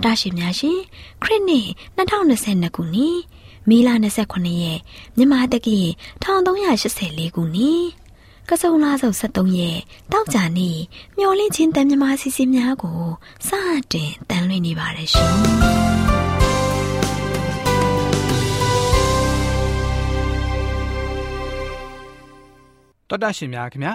သောတာရှင်များရှင်ခရစ်နှစ်2022ခုနှစ်မေလ29ရက်မြန်မာတက္ကီ1384ခုနှစ်ကစုံလာစုပ်73ရက်တောက်ကြနေ့မျော်လင့်ခြင်းတန်မြမာစီစီများကိုစတင်တန်လွှင့်နေပါတယ်ရှင်။တော်တာရှင်များခင်ဗျာ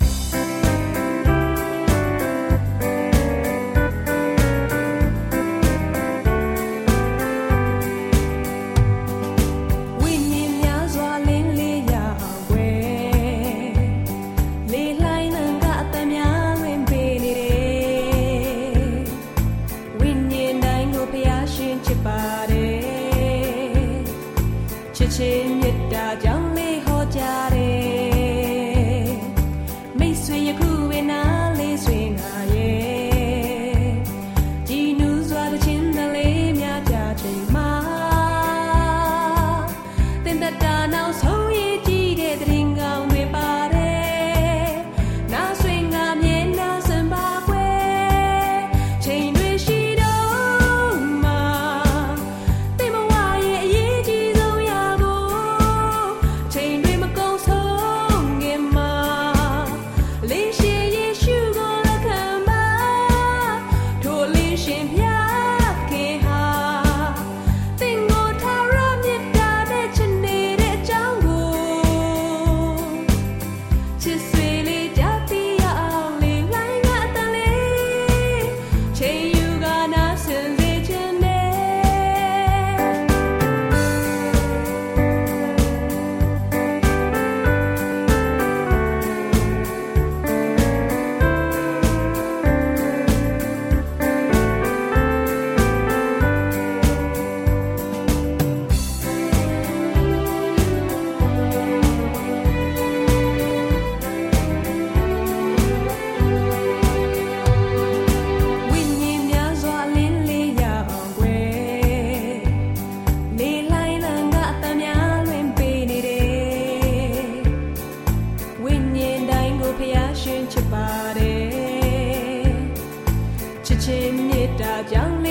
ဒေ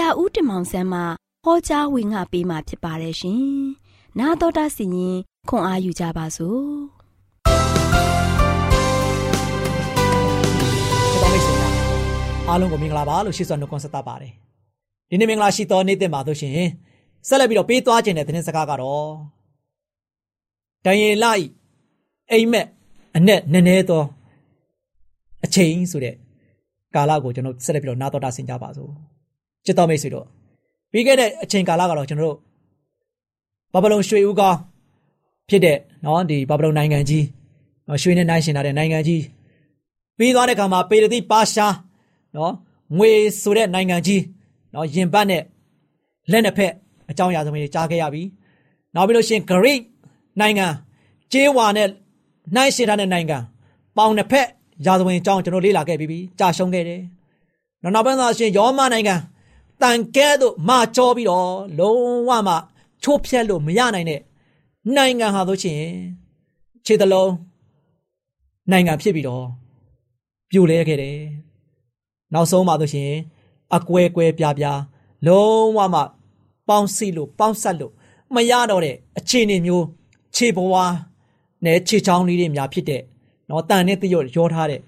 ရာဦးတင်မောင်ဆန်းမှဟောကြားဝင်ငါပေးมาဖြစ်ပါတယ်ရှင်။나တော်တာစီရင်ခွန်အားယူကြပါစို့။ဒီမိတ်ဆွေများအ အားလုံးကိုမင်္ဂလာပါလို့ရှိစွာနှုတ်ခွန်းဆက်သပါတယ်ဒီနေ့မင်္ဂလာရှိသောနေ့တင်ပါလို့ရှင်ဆက်လက်ပြီးတော့ပေးသွားခြင်းတဲ့သတင်းစကားကတော့တန်ရင်လိုက်အိမ်မက်အနဲ့နည်းနည်းသောအချိန်ဆိုတဲ့ကာလကိုကျွန်တော်ဆက်လက်ပြီးတော့နားတော်တာဆင်ကြပါစို့ ချစ်တော်မိတ်ဆွေတို့ပြီးခဲ့တဲ့အချိန်ကာလကတော့ကျွန်တော်တို့ဘာဘလုံရွှေဦးကောင်းဖြစ်တဲ့နော်ဒီဘာဘလုံနိုင်ငံကြီးရွှေနဲ့နိုင်ရှင်ထားတဲ့နိုင်ငံကြီးပြီးသွားတဲ့အခါမှာပေရတိပါရှားနော်ငွေဆိုတဲ့နိုင်ငံကြီးနော်ရင်ပတ်နဲ့လက်နှစ်ဖက်အကြောင်းအရာစုံတွေကြားခဲ့ရပြီနောက်ပြီးလို့ရှိရင် Greek နိုင်ငံကျေးဝါနဲ့နှိုင်းရှင်ထားတဲ့နိုင်ငံပေါင်နှစ်ဖက်ရာဇဝင်အကြောင်းကျွန်တော်လေ့လာခဲ့ပြီးပြီကြာရှုံးခဲ့တယ်နောက်နောက်ပိုင်းမှာရှင်ယောမနိုင်ငံ တန်ကဲတို့မကြောပြီးတော့လုံးဝမှချိုးဖျက်လို့မရနိုင်တဲ့နိုင်ငံဟာဆိုရှင်ခြေတလုံးနိုင်ငံဖြစ်ပြီးတော့ပြိုလဲခဲ့တယ်နောက်ဆုံးပါဆိုရှင်အကွဲကွဲပြားပြားလုံးဝမှပေါင်းစည်းလို့ပေါင်းဆက်လို့မရတော့တဲ့အခြေအနေမျိုးခြေဘဝနဲ့ခြေချောင်းလေးတွေများဖြစ်တဲ့နော်တန်နဲ့တရွတ်ရောထားတဲ့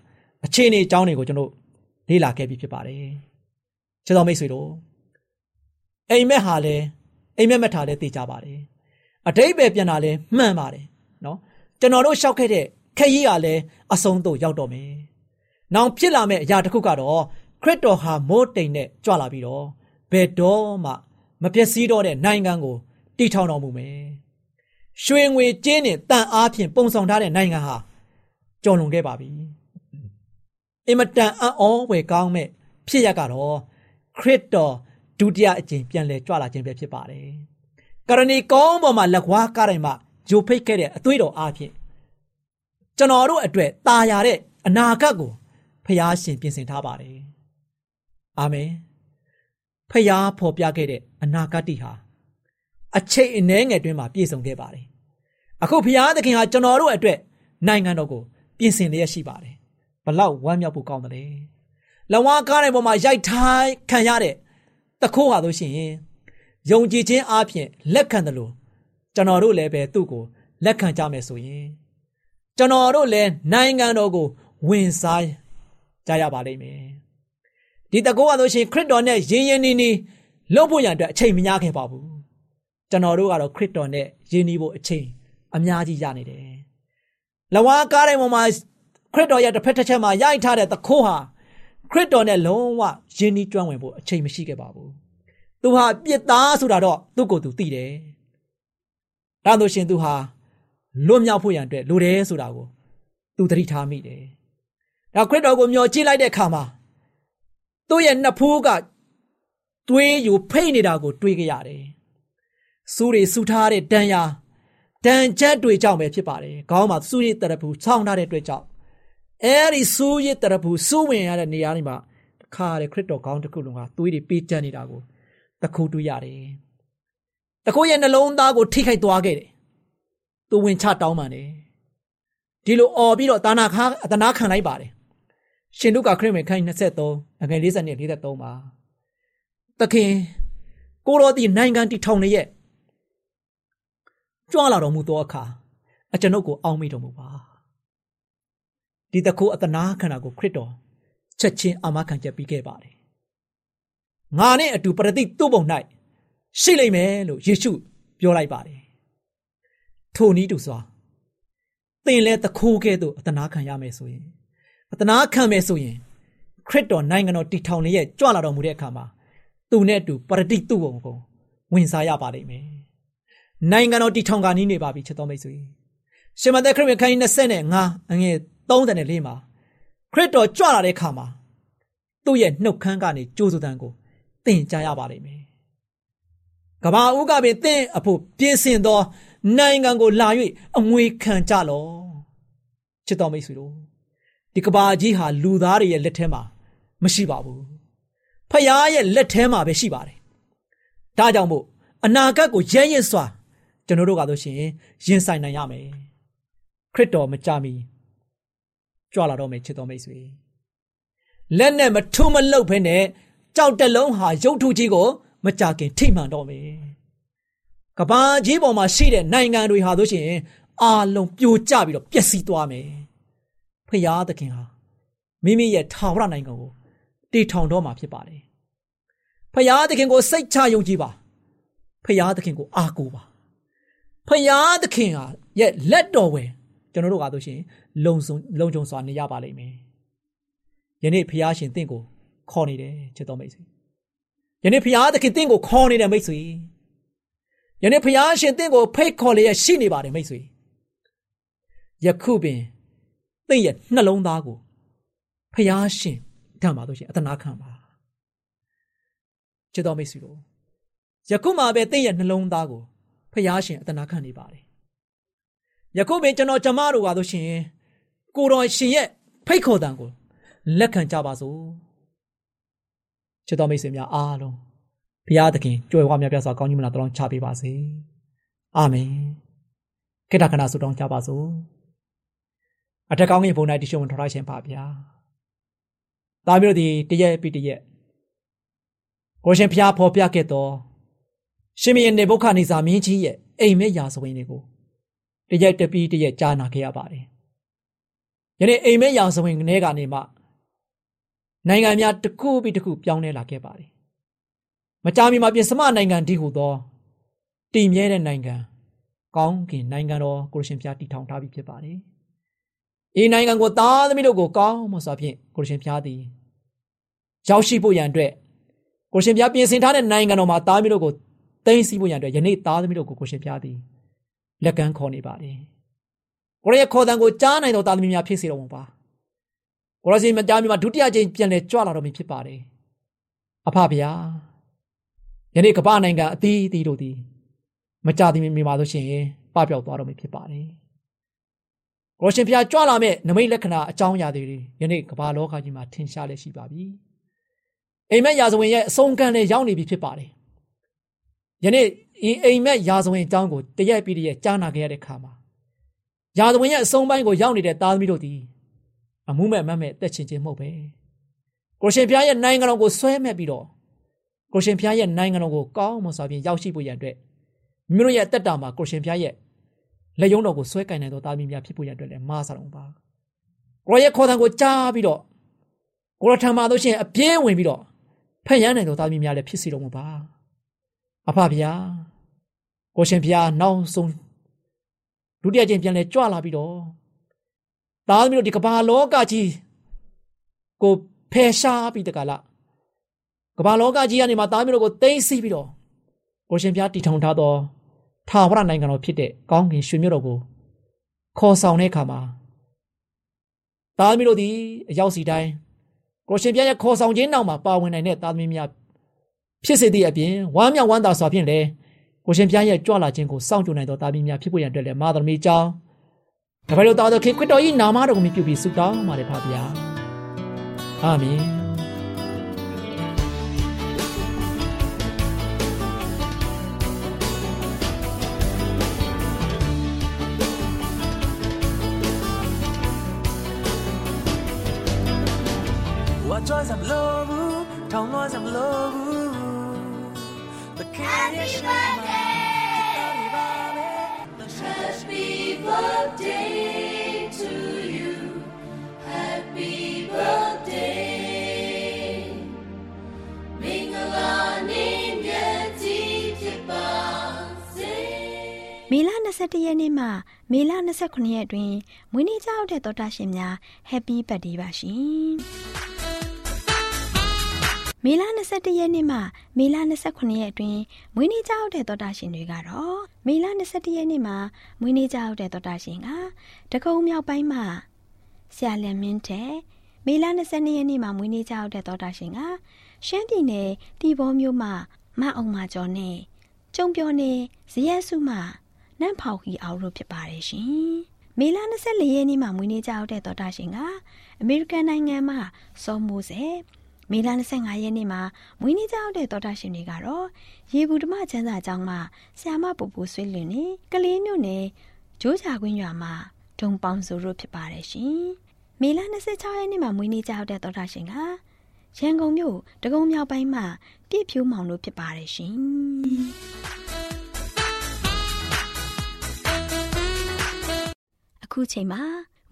အခြေအနေအကြောင်းတွေကိုကျွန်တော်လေ့လာခဲ့ပြီးဖြစ်ပါတယ်။ ခြေတော်မိတ်ဆွေတို့အိမ်မက်ဟာလည်းအိမ်မက်မက်ထားလည်းသိကြပါတယ်။အတိတ်ပဲပြန်တာလည်းမှန်ပါတယ်နော်ကျွန်တော်တို့ရှောက်ခဲ့တဲ့ခရီးကလည်းအဆုံးသို့ရောက်တော့မယ်။နောက်ဖြစ်လာမယ့်အရာတစ်ခုကတော့ခရစ်တော်ဟာမိုးတိမ်နဲ့ကြွလာပြီးတော့ဘယ်တော့မှမပျက်စီးတော့တဲ့နိုင်ငံကိုတည်ထောင်တော်မူမယ်။ရွှေငွေကျင်းနဲ့တန်အားဖြင့်ပုံဆောင်ထားတဲ့နိုင်ငံဟာကျော်လွန်ခဲ့ပါပြီ။အင်မတန်အံ့ဩဝယ်ကောင်းမဲ့ဖြစ်ရကတော့ ခရစ်တော်ဒုတိယအကြိမ်ပြန်လည်ကြွလာခြင်းပဲဖြစ်ပါတယ်။ကရဏီကောင်းပေါ်မှာလက်ဝါးကားတိုင်းမှာဂျိုဖိတ်ခဲ့တဲ့အသွေးတော်အားဖြင့်ကျွန်တော်တို့အတွက်ตาရတဲ့အနာဂတ်ကိုဖျားရှင်ပြင်ဆင်ထားပါတယ်။အာမင်။ဖျားဖော်ပြခဲ့တဲ့အနာဂတ်တိဟာအချိန်အနည်းငယ်တွင်မှာပြည့်စုံခဲ့ပါတယ်။အခုဖျားသခင်ဟာကျွန်တော်တို့အတွက်နိုင်ငံတော်ကိုပြင်ဆင်လျက်ရှိပါတယ်။ဘလောက်ဝမ်းမြောက်ဖို့ကောင်းတယ် လေ။လဝါကားတဲ့ပေါ်မှာရိုက်ထိုင်းခံရတဲ့တခိုးဟာလို့ရှိရင်ယုံကြည်ခြင်းအပြင်လက်ခံတယ်လို့ကျွန်တော်တို့လည်းပဲသူ့ကိုလက်ခံကြမယ်ဆိုရင်ကျွန်တော်တို့လည်းနိုင်ငံတော်ကိုဝင်စားကြရပါလိမ့်မယ်ဒီတကောကဆိုရှင်ခရစ်တော်နဲ့ရင်းရင်းနှီးနှီးလုပ်ဖို့ရန်အတွက်အချိန်မများခဲ့ပါဘူးကျွန်တော်တို့ကတော့ခရစ်တော်နဲ့ရင်းနှီးဖို့အချိန်အများကြီးရနေတယ်လဝါကားတဲ့ပုံမှာခရစ်တော်ရဲ့တစ်ဖက်တစ်ချက်မှာရိုက်ထားတဲ့တခိုးဟာ ခရစ်တော်နဲ့လုံးဝယဉ်ဤကျွမ်းဝင်ဖို့အချိန်မရှိခဲ့ပါဘူး။သူဟာပြစ်သားဆိုတာတော့သူ့ကိုယ်သူသိတယ်။ဒါဆိုရှင်သူဟာလွတ်မြောက်ဖို့ရန်အတွက်လိုတယ်ဆိုတာကိုသူသတိထားမိတယ်။ဒါခရစ်တော်ကိုမျှော်ကြည့်လိုက်တဲ့အခါမှာသူ့ရဲ့နှစ်ဖူးကတွေးယူဖိတ်နေတာကိုတွေးကြရတယ်။စူးတွေစူထားတဲ့ဒဏ်ရာဒဏ်ချက်တွေကြောင့်ပဲဖြစ်ပါတယ်။ခေါင်းမှာစူးရည်တရဖူဆောင်းထားတဲ့အတွက်ကြောင့် အဲဒီစူးရစ်တရဘူးစူးဝင်ရတဲ့နေရာတွေမှာတခါတဲ့ခရစ်တော်ကောင်းတစ်ခုလုံးကသွေးတွေပေးချမ်းနေတာကိုတခုတွေ့ရတယ်။တခုရဲ့နှလုံးသားကိုထိခိုက်သွားခဲ့တယ်။သူဝင်ချတောင်းပန်တယ်။ဒီလိုអော်ပြီးတော့တာနာခါအတနာခံလိုက်ပါတယ်။ရှင်တို့ကခရစ်ဝင်ခိုင်း23အငယ်40နဲ့43ပါ။သခင်ကိုတော်ဒီနိုင်ငံတည်ထောင်နေရဲ့ကြွလာတော်မူသောအခါအကျွန်ုပ်ကိုအောင်းမိတော်မူပါ။ ဒီတခုအတနာခန္ဓာကိုခရစ်တော်ချက်ချင်းအာမခံချက်ပြီးခဲ့ပါတယ်။ငါနဲ့အတူပရတိသူ့ပုံ၌ရှိလိမ့်မယ်လို့ယေရှုပြောလိုက်ပါတယ်။ထိုနည်းတူစွာသင်လည်းတခိုးကဲ့သို့အတနာခံရမယ်ဆိုရင်အတနာခံမယ်ဆိုရင်ခရစ်တော်နိုင်ငံတော်တည်ထောင်ရဲ့ကြွလာတော်မူတဲ့အခါမှာသူနဲ့အတူပရတိသူ့ပုံကိုဝင်စားရပါလိမ့်မယ်။နိုင်ငံတော်တည်ထောင်ကနီးနေပါပြီချက်တော်မိတ်ဆွေ။ရှမသက်ခရစ်ဝင်ခိုင်း25အငယ် 34မှာခရစ်တော်ကြွလာတဲ့အခါမှာသူ့ရဲ့နှုတ်ခမ်းကနေကြိုးစံတန်ကိုသင်ကြားရပါလိမ့်မယ်။ကဘာဦးကပင်သင်အဖို့ပြင်ဆင်သောနိုင်ငံကိုလာ၍အငွေခံကြလော့။ချစ်တော်မိတ်ဆွေတို့ဒီကဘာကြီးဟာလူသားတွေရဲ့လက်ထဲမှာမရှိပါဘူး။ဖခင်ရဲ့လက်ထဲမှာပဲရှိပါတယ်။ဒါကြောင့်မို့အနာဂတ်ကိုရဲရဲစွာကျွန်တော်တို့ကဆိုရှင်ရင်ဆိုင်နိုင်ရမယ်။ခရစ်တော်မကြမီ ကြွလာတော့မယ်ချစ်တော်မိတ်ဆွေလက်နဲ့မထုမလှုပ်ဖ ೇನೆ ကြောက်တလုံးဟာရုပ်ထုကြီးကိုမကြခင်ထိမှန်တော့မယ်ကဘာကြီးပေါ်မှာရှိတဲ့နိုင်ငံတွေဟာဆိုရှင်အာလုံးပြိုကျပြီးတော့ပျက်စီးသွားမယ်ဖရာသခင်ဟာမိမိရဲ့ထာဝရနိုင်ငံကိုတည်ထောင်တော့မှာဖြစ်ပါတယ်ဖရာသခင်ကိုစိတ်ချယုံကြည်ပါဖရာသခင်ကိုအားကိုးပါဖရာသခင်ဟာရဲ့လက်တော်ဝင် ကျွန်တော်တို့ကားဆိုရှင်လုံဆုံလုံခြုံစွာနေရပါလိမ့်မယ်ယနေ့ဖရာရှင်တင့်ကိုခေါ်နေတယ်ချစ်တော်မိတ်ဆွေယနေ့ဖရာသခင်တင့်ကိုခေါ်နေတယ်မိတ်ဆွေယနေ့ဖရာရှင်တင့်ကိုဖိတ်ခေါ်လျက်ရှိနေပါတယ်မိတ်ဆွေယခုပင်တင့်ရဲ့နှလုံးသားကိုဖရာရှင်တမ်းပါလို့ရှင်အတနာခံပါချစ်တော်မိတ်ဆွေတို့ယခုမှပဲတင့်ရဲ့နှလုံးသားကိုဖရာရှင်အတနာခံနေပါတယ် ယခုပင်ကျွန်တော်ကျမတို့ပါလို့ရှင်ကိုတော်ရှင်ရဲ့ဖိတ်ခေါ်တံကိုလက်ခံကြပါစို့ချစ်တော်မိတ်ဆွေများအားလုံးဘုရားသခင်ကြွယ်ဝမြတ်ပြစွာကောင်းကြီးမလားတောင်းချပေးပါစေအာမင်ခေတ္တခဏဆုတောင်းကြပါစို့အထက်ကောင်းကင်ဘုံ၌တရှိဝင်ထောက်ရှင်ပါဗျာသားမျိုးတို့ဒီတရက်ပြီးတရက်ကိုရှင်ဖျားဖော်ပြခဲ့တော့ရှင်မင်းနေဘုခနေစာမင်းကြီးရဲ့အိမ်မက်ရာဇဝင်တွေကို တရက်တပြီးတရက်ကြားနာခဲ့ရပါတယ်ယနေ့အိမ်မက်ရာဇဝင်ကနေကနေမှနိုင်ငံများတစ်ခုပြီးတစ်ခုပြောင်းလဲလာခဲ့ပါတယ်မကြာမီမှာပြင်စမနိုင်ငံဒီဟုသောတည်မြဲတဲ့နိုင်ငံကောင်းကင်နိုင်ငံတော်ကိုရှင်ဖျားတည်ထောင်ထားပြီးဖြစ်ပါတယ်ဤနိုင်ငံကိုသားသမီးတို့ကိုကောင်းမွန်စွာဖြင့်ကိုရှင်ဖျားသည်ရောက်ရှိဖို့ရန်အတွက်ကိုရှင်ဖျားပြင်ဆင်ထားတဲ့နိုင်ငံတော်မှာသားသမီးတို့ကိုသိမ်းဆည်းဖို့ရန်အတွက်ယနေ့သားသမီးတို့ကိုကိုရှင်ဖျားသည် လက်ကမ်းခေါ်နေပါတယ်ကိုရဲ့ခေါ်တန်ကိုကြားနိုင်သောသားသမီးများဖြစ်စေတော်မူပါကိုရစီမကြားမြမှာဒုတိယကြိမ်ပြန်လဲကြွလာတော်မူဖြစ်ပါတယ်အဖဗျာယနေ့ကမ္ဘာနိုင်ငံအသီးသီးတို့သည်မကြသည်မြင်ပါလို့ရှိရင်ပပျောက်သွားတော်မူဖြစ်ပါတယ်ကိုရှင်ဖျားကြွလာမဲ့နမိတ်လက္ခဏာအကြောင်းအရာတွေယနေ့ကမ္ဘာလောကကြီးမှာထင်ရှားလက်ရှိပါပြီအိမ်မက်ရာဇဝင်ရဲ့အဆုံးကံနဲ့ရောက်နေပြီဖြစ်ပါတယ် ယနေ့ဤအိမ်မက်ရာဇဝင်အကြောင်းကိုတရက်ပြီးတရက်ကြားနာခဲ့ရတဲ့ခါမှာရာဇဝင်ရဲ့အဆုံးပိုင်းကိုရောက်နေတဲ့သားသမီးတို့သည်အမှုမဲ့မမဲ့တက်ချင်ချင်းမဟုတ်ပဲကိုရှင်ဖျားရဲ့နိုင်ငံတော်ကိုဆွဲမဲ့ပြီးတော့ကိုရှင်ဖျားရဲ့နိုင်ငံတော်ကိုကောင်းမွန်စွာဖြင့်ရောက်ရှိဖို့ရန်အတွက်မိမိတို့ရဲ့တက်တာမှာကိုရှင်ဖျားရဲ့လက်ယုံတော်ကိုဆွဲကင်နိုင်သောသားသမီးများဖြစ်ဖို့ရန်အတွက်လည်းမားစားတော်ပါကိုရဲ့ခေါ်တံကိုကြားပြီးတော့ကိုရထံမှာတို့ရှင်အပြင်းဝင်ပြီးတော့ဖက်ရမ်းနိုင်သောသားသမီးများလည်းဖြစ်စီတော်မူပါ အဖဗျာကိုရှင်ဖျားနောက်ဆုံးဒုတိယကျင့်ပြန်လဲကြွလာပြီးတော့သားသမီးတို့ဒီကမ္ဘာလောကကြီးကိုဖယ်ရှားပြီးတကလားကမ္ဘာလောကကြီးကနေမှသားမျိုးတို့ကိုသိမ်းဆီးပြီးတော့ကိုရှင်ပြားတည်ထောင်ထားသောထာဝရနိုင်ငံတော်ဖြစ်တဲ့ကောင်းကင်ရွှေမြို့တော်ကိုခေါ်ဆောင်တဲ့အခါမှာသားမျိုးတို့သည်အရောက်စီတိုင်းကိုရှင်ပြားရဲ့ခေါ်ဆောင်ခြင်းနောက်မှာပါဝင်နိုင်တဲ့သားသမီးများ ဖြစ်စေသည့်အပြင်ဝမ်းမြောက်ဝမ်းသာစွာဖြင့်လည်းကိုရှင်ပြားရဲ့ကြွလာခြင်းကိုစောင့်ကြိုနိုင်သောသားသမီးများဖြစ်ဖို့ရန်အတွက်လည်းမာသမီးကြောင်းတပည့်တော်သားတော်ခင်ခရစ်တော်၏နာမတော်ကိုမြှုပ်ပြီးဆုတောင်းပါတယ်ဖပါဗျာအာမင် What joys I'm love you, town noise I'm love you. The candy Happy birthday to you. Happy birthday. Mingala name yeti tipase. မေလ21ရက်နေ့မှမေလ29ရက်အတွင်းမွေးနေ့ကြောက်တဲ့သောတာရှင်များ Happy Birthday ပါရှင်။ မေလ21ရက်နေ့မှမေလ29ရက်အတွင်းမွေးနေ့ကြောက်တဲ့သောတာရှင်တွေကတော့မေလ21ရက်နေ့မှာမွေးနေ့ကြောက်တဲ့သောတာရှင်ကတကုံမြောက်ပိုင်းမှာဆရာလျံမင်းတဲ့မေလ22ရက်နေ့မှာမွေးနေ့ကြောက်တဲ့သောတာရှင်ကရှမ်းပြည်နယ်တီဘောမြို့မှာမအောင်မကျော်နဲ့ကျုံပြောနေဇရက်စုမှာနန့်ဖောက်ခီအောင်လို့ဖြစ်ပါတယ်ရှင်။မေလ24ရက်နေ့မှာမွေးနေ့ကြောက်တဲ့သောတာရှင်ကအမေရိကန်နိုင်ငံမှာစောမိုးစေ မေလ25ရက်နေ့မှာမွေးနေ့ကြောက်တဲ့သောတာရှင်တွေကတော့ရေဘူးဓမ္မချမ်းသာကျောင်းမှာဆ iam ပူပူဆွေးလင်းနေကလေးမျိုးနဲ့ဂျိုးချကွင်းရွာမှာဒုံပေါင်းစုတို့ဖြစ်ပါတယ်ရှင်။မေလ26ရက်နေ့မှာမွေးနေ့ကြောက်တဲ့သောတာရှင်ကရန်ကုန်မြို့တကုံမြောက်ပိုင်းမှာပြည့်ဖြူးမောင်တို့ဖြစ်ပါတယ်ရှင်။အခုချိန်မှာ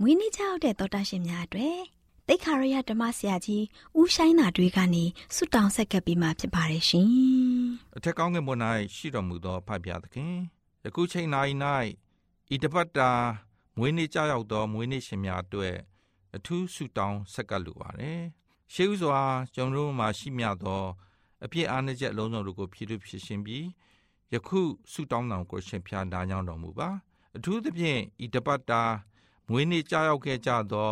မွေးနေ့ကြောက်တဲ့သောတာရှင်များအတွက် တိတ်ခါရရဓမ္မဆရာကြီးဦးရှိုင်းသာတွေကနေဆုတောင်းဆက်ကပ်ပြီးမှဖြစ်ပါတယ်ရှင်အထက်ကောင်းကင်ဘုံ၌ရှိတော်မူသောဖဖျားသခင်ယခုချိန်၌၌ဤတပတ်တာမွေးနေ့ကြောက်ရောက်သောမွေးနေ့ရှင်များအတွက်အထူးဆုတောင်းဆက်ကပ်လိုပါတယ်ရှေးဥစွာကျွန်တော်တို့မှာရှိမြသောအပြစ်အားနည်းချက်အလုံးစုံတို့ကိုဖြည့်ဖြည့်ဖြစ်ရှင်းပြီးယခုဆုတောင်းတော်ကိုရှင်ဖျားနားကြောင်းတော်မူပါအထူးသဖြင့်ဤတပတ်တာမွေးနေ့ကြောက်ရောက်ခဲ့ကြသော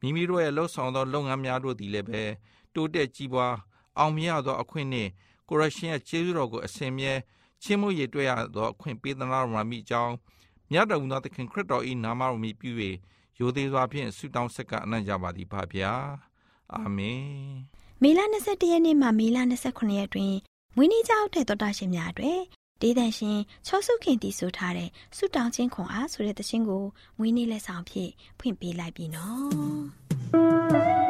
မိမိတို့ရဲ့လှုပ်ဆောင်သောလုပ်ငန်းများတို့သည်လည်းပဲတိုးတက်ကြီးပွားအောင်မြင်ရသောအခွင့်နှင့်ကိုရရှင်ရဲ့ကျေးဇူးတော်ကိုအစဉ်မြဲချင်းမှုရတွေ့ရသောအခွင့်ပေးသနာတော်မှာမိကြောင်းမြတ်တော်မူသောသခင်ခရစ်တော်၏နာမတော်မြည်ပြု၍ရိုသေစွာဖြင့်ဆုတောင်းဆက်ကအနံ့ကြပါသည်ဖဗျာအာမင်မေလ21ရက်နေ့မှမေလ29ရက်တွင်မွေးနေ့ကြောက်တဲ့တော်တာရှင်များအတွက် ဒေသရှင်ချောစုခင်တီဆိုထားတဲ့ဆုတောင်းခြင်းခွန်အားဆိုတဲ့သင်းကိုမွေးနေ့လက်ဆောင်ဖြင့်ဖွင့်ပေးလိုက်ပြီနော်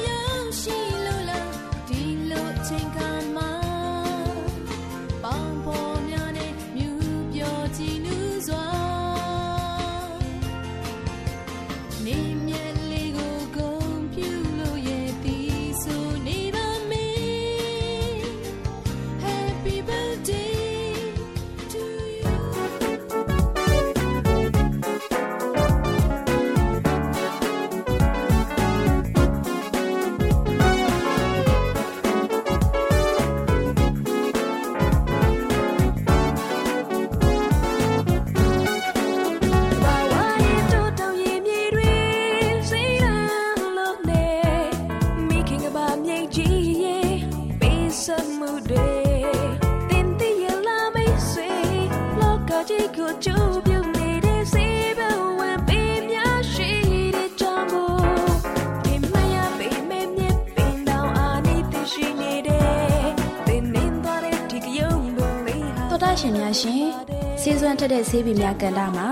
ထက်တဲ့ဆေးပင်များကန်တာမှာ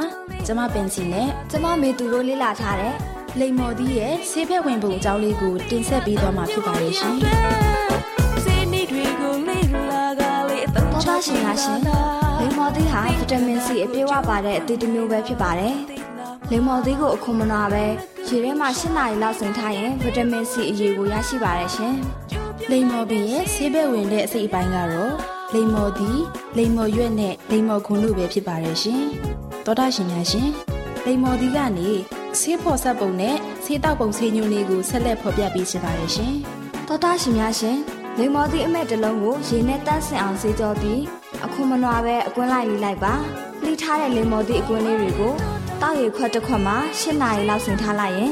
ကျမပင်စီနဲ့ကျမမေသူတို့လေ့လာထားတဲ့လိမ္မော်သီးရဲ့ဆေးဖက်ဝင်ပုံအကြောင်းလေးကိုတင်ဆက်ပေးသွားမှာဖြစ်ပါရဲ့ရှင်စေနေတွေကိုလေ့လာကလေးအသက်တော်သားရှင်များရှင်လိမ္မော်သီးဟာဗီတာမင်စီအပြည့်အဝပါတဲ့အသီးတစ်မျိုးပဲဖြစ်ပါတယ်လိမ္မော်သီးကိုအခွန်မနာပဲရေထဲမှာ၈နာရီလောက်စိမ်ထားရင်ဗီတာမင်စီအရည်ကိုရရှိပါတယ်ရှင်လိမ္မော်ပင်ရဲ့ဆေးဖက်ဝင်တဲ့အစိတ်အပိုင်းကတော့ လိမ္မော်သီးလိမ္မော်ရွက်နဲ့လိမ္မော်ခွန်တို့ပဲဖြစ်ပါရဲ့ရှင်တော်တာရှင်များရှင်လိမ္မော်သီးကနေဆေးဖော်ဆက်ပုံနဲ့ဆေးတောက်ပုံဆေးညွှန်းလေးကိုဆက်လက်ဖော်ပြပေးချင်ပါတယ်ရှင်တော်သားရှင်များရှင်လိမ္မော်သီးအမဲ့တစ်လုံးကိုရေနဲ့တန့်စင်အောင်ဆေးကြောပြီးအခွန်မနာပဲအကွင်းလိုက်လေးလိုက်ပါလှိထားတဲ့လိမ္မော်သီးအကွင်းလေးတွေကိုတောက်ရခွက်တစ်ခွက်မှာ၈နာရီလောက်စိမ်ထားလိုက်ရင်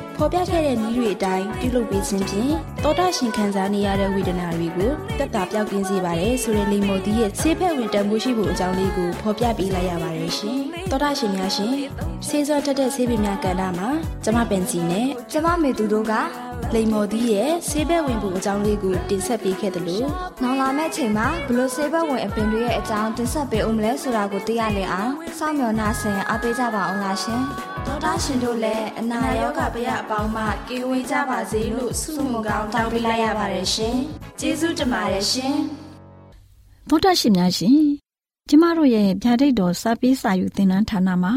ဖော်ပြခဲ့တဲ့နည်းတွေအတိုင်းပြုလုပ်ပေးခြင်းဖြင့်တော်တာရှင်ခံစားနေရတဲ့ဝေဒနာတွေကိုတက်တာပြောက်ကင်းစေပါတယ်ဆိုတဲ့လိမ္မော်သီးရဲ့ဆေးဖက်ဝင်တန်ဖိုးရှိဖို့အကြောင်းလေးကိုဖော်ပြပေးလိုက်ရပါတယ်ရှင်။တော်တာရှင်များရှင်ဆေးစောတက်တဲ့ဆေးပင်များကဏ္ဍမှာကျမပင်စီနဲ့ကျမမေသူတို့က လိမ္မော်သီးရဲ့ဆေးဘက်ဝင်ပုံအကြောင်းလေးကိုတင်ဆက်ပေးခဲ့တယ်လို့နောင်လာမယ့်ချိန်မှာဘလို့ဆေးဘက်ဝင်အပင်တွေရဲ့အကြောင်းတင်ဆက်ပေးဦးမလဲဆိုတာကိုသိရလင်အောင်စောင့်မျှော်နှားဆင်အားပေးကြပါအောင်လားရှင်ဒေါက်တာရှင်တို့လည်းအနာရောဂါပရအပေါင်းမှကင်းဝေးကြပါစေလို့ဆုမွန်ကောင်းတောင်းပေးလိုက်ရပါတယ်ရှင်ကျေးဇူးတင်ပါတယ်ရှင်သောတာရှင်များရှင်ကျမတို့ရဲ့ဗျာဒိတ်တော်စပေးစာယူသင်တန်းဌာနမှာ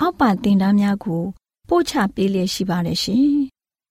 အောက်ပါသင်တန်းများကိုပို့ချပေးလျက်ရှိပါတယ်ရှင်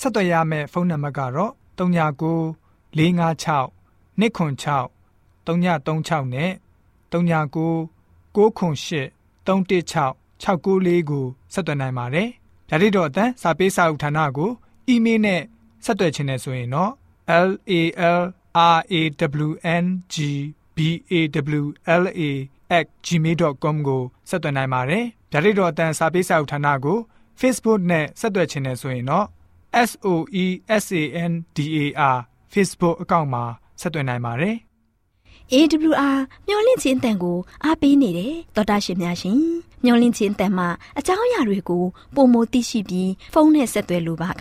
ဆက်သွယ်ရမယ့်ဖုန်းနံပါတ်ကတော့39 656 296 336နဲ့39 98 316 694ကိုဆက်သွယ်နိုင်ပါတယ်ဗျာတိတော်အတန်းစာပေးစာယူဌာနကိုအီးမေးလ်နဲ့ဆက်သွယ်ခြင်းနဲ့ဆိုရင်တော့ L A L R A W N G B A W L A @gmail.com ကိုဆက်သွင်းနိုင်ပါတယ်။ဗျာဒိတ်တော်အတန်းစာပေးစာဥထာဏာကို Facebook နဲ့ဆက်သွယ်ခြင်းနဲ့ဆိုရင်တော့ SOESANDAR Facebook အကောင့်မှာဆက်သွင်းနိုင်ပါတယ်။ AWR မျော်လင့်ခြင်းအတန်ကိုအားပေးနေတယ်တော်တာရှင်များရှင်မျော်လင့်ခြင်းအတန်မှာအကြောင်းအရာတွေကိုပုံမသိရှိပြီးဖုန်းနဲ့ဆက်သွယ်လိုပါက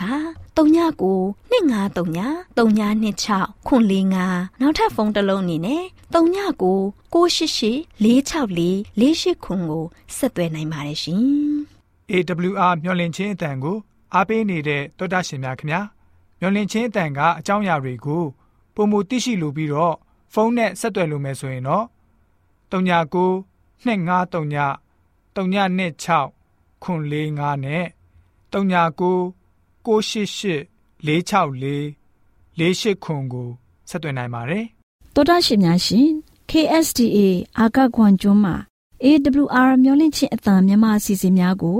39ကို2939 3926ခွန်45နောက်ထပ်ဖုန်းတစ်လုံးအနေနဲ့39ကို688 664 48ခွန်ကိုဆက်သွယ်နိုင်ပါတယ်ရှင် AWR မျော်လင့်ခြင်းအတန်ကို အားပေးနေတဲ့တော်တာရှင်များခင်ဗျာမျော်လင့်ခြင်းအတန်ကအကြောင်းအရာတွေကိုပုံမသိရှိလိုပြီးတော့ဖုန်းနဲ့ဆက်သွယ်လို့မယ်ဆိုရင်တော့39 253 326ခွန်45နဲ့39 688 464 48ခွန်ကိုဆက်သွင်းနိုင်ပါတယ်။တောတာရှင်များရှင် KSTA အာကခွန်ကျွန်းမှာ AWR မျိုးလင့်ချင်းအတံမြန်မာအစီအစဉ်များကို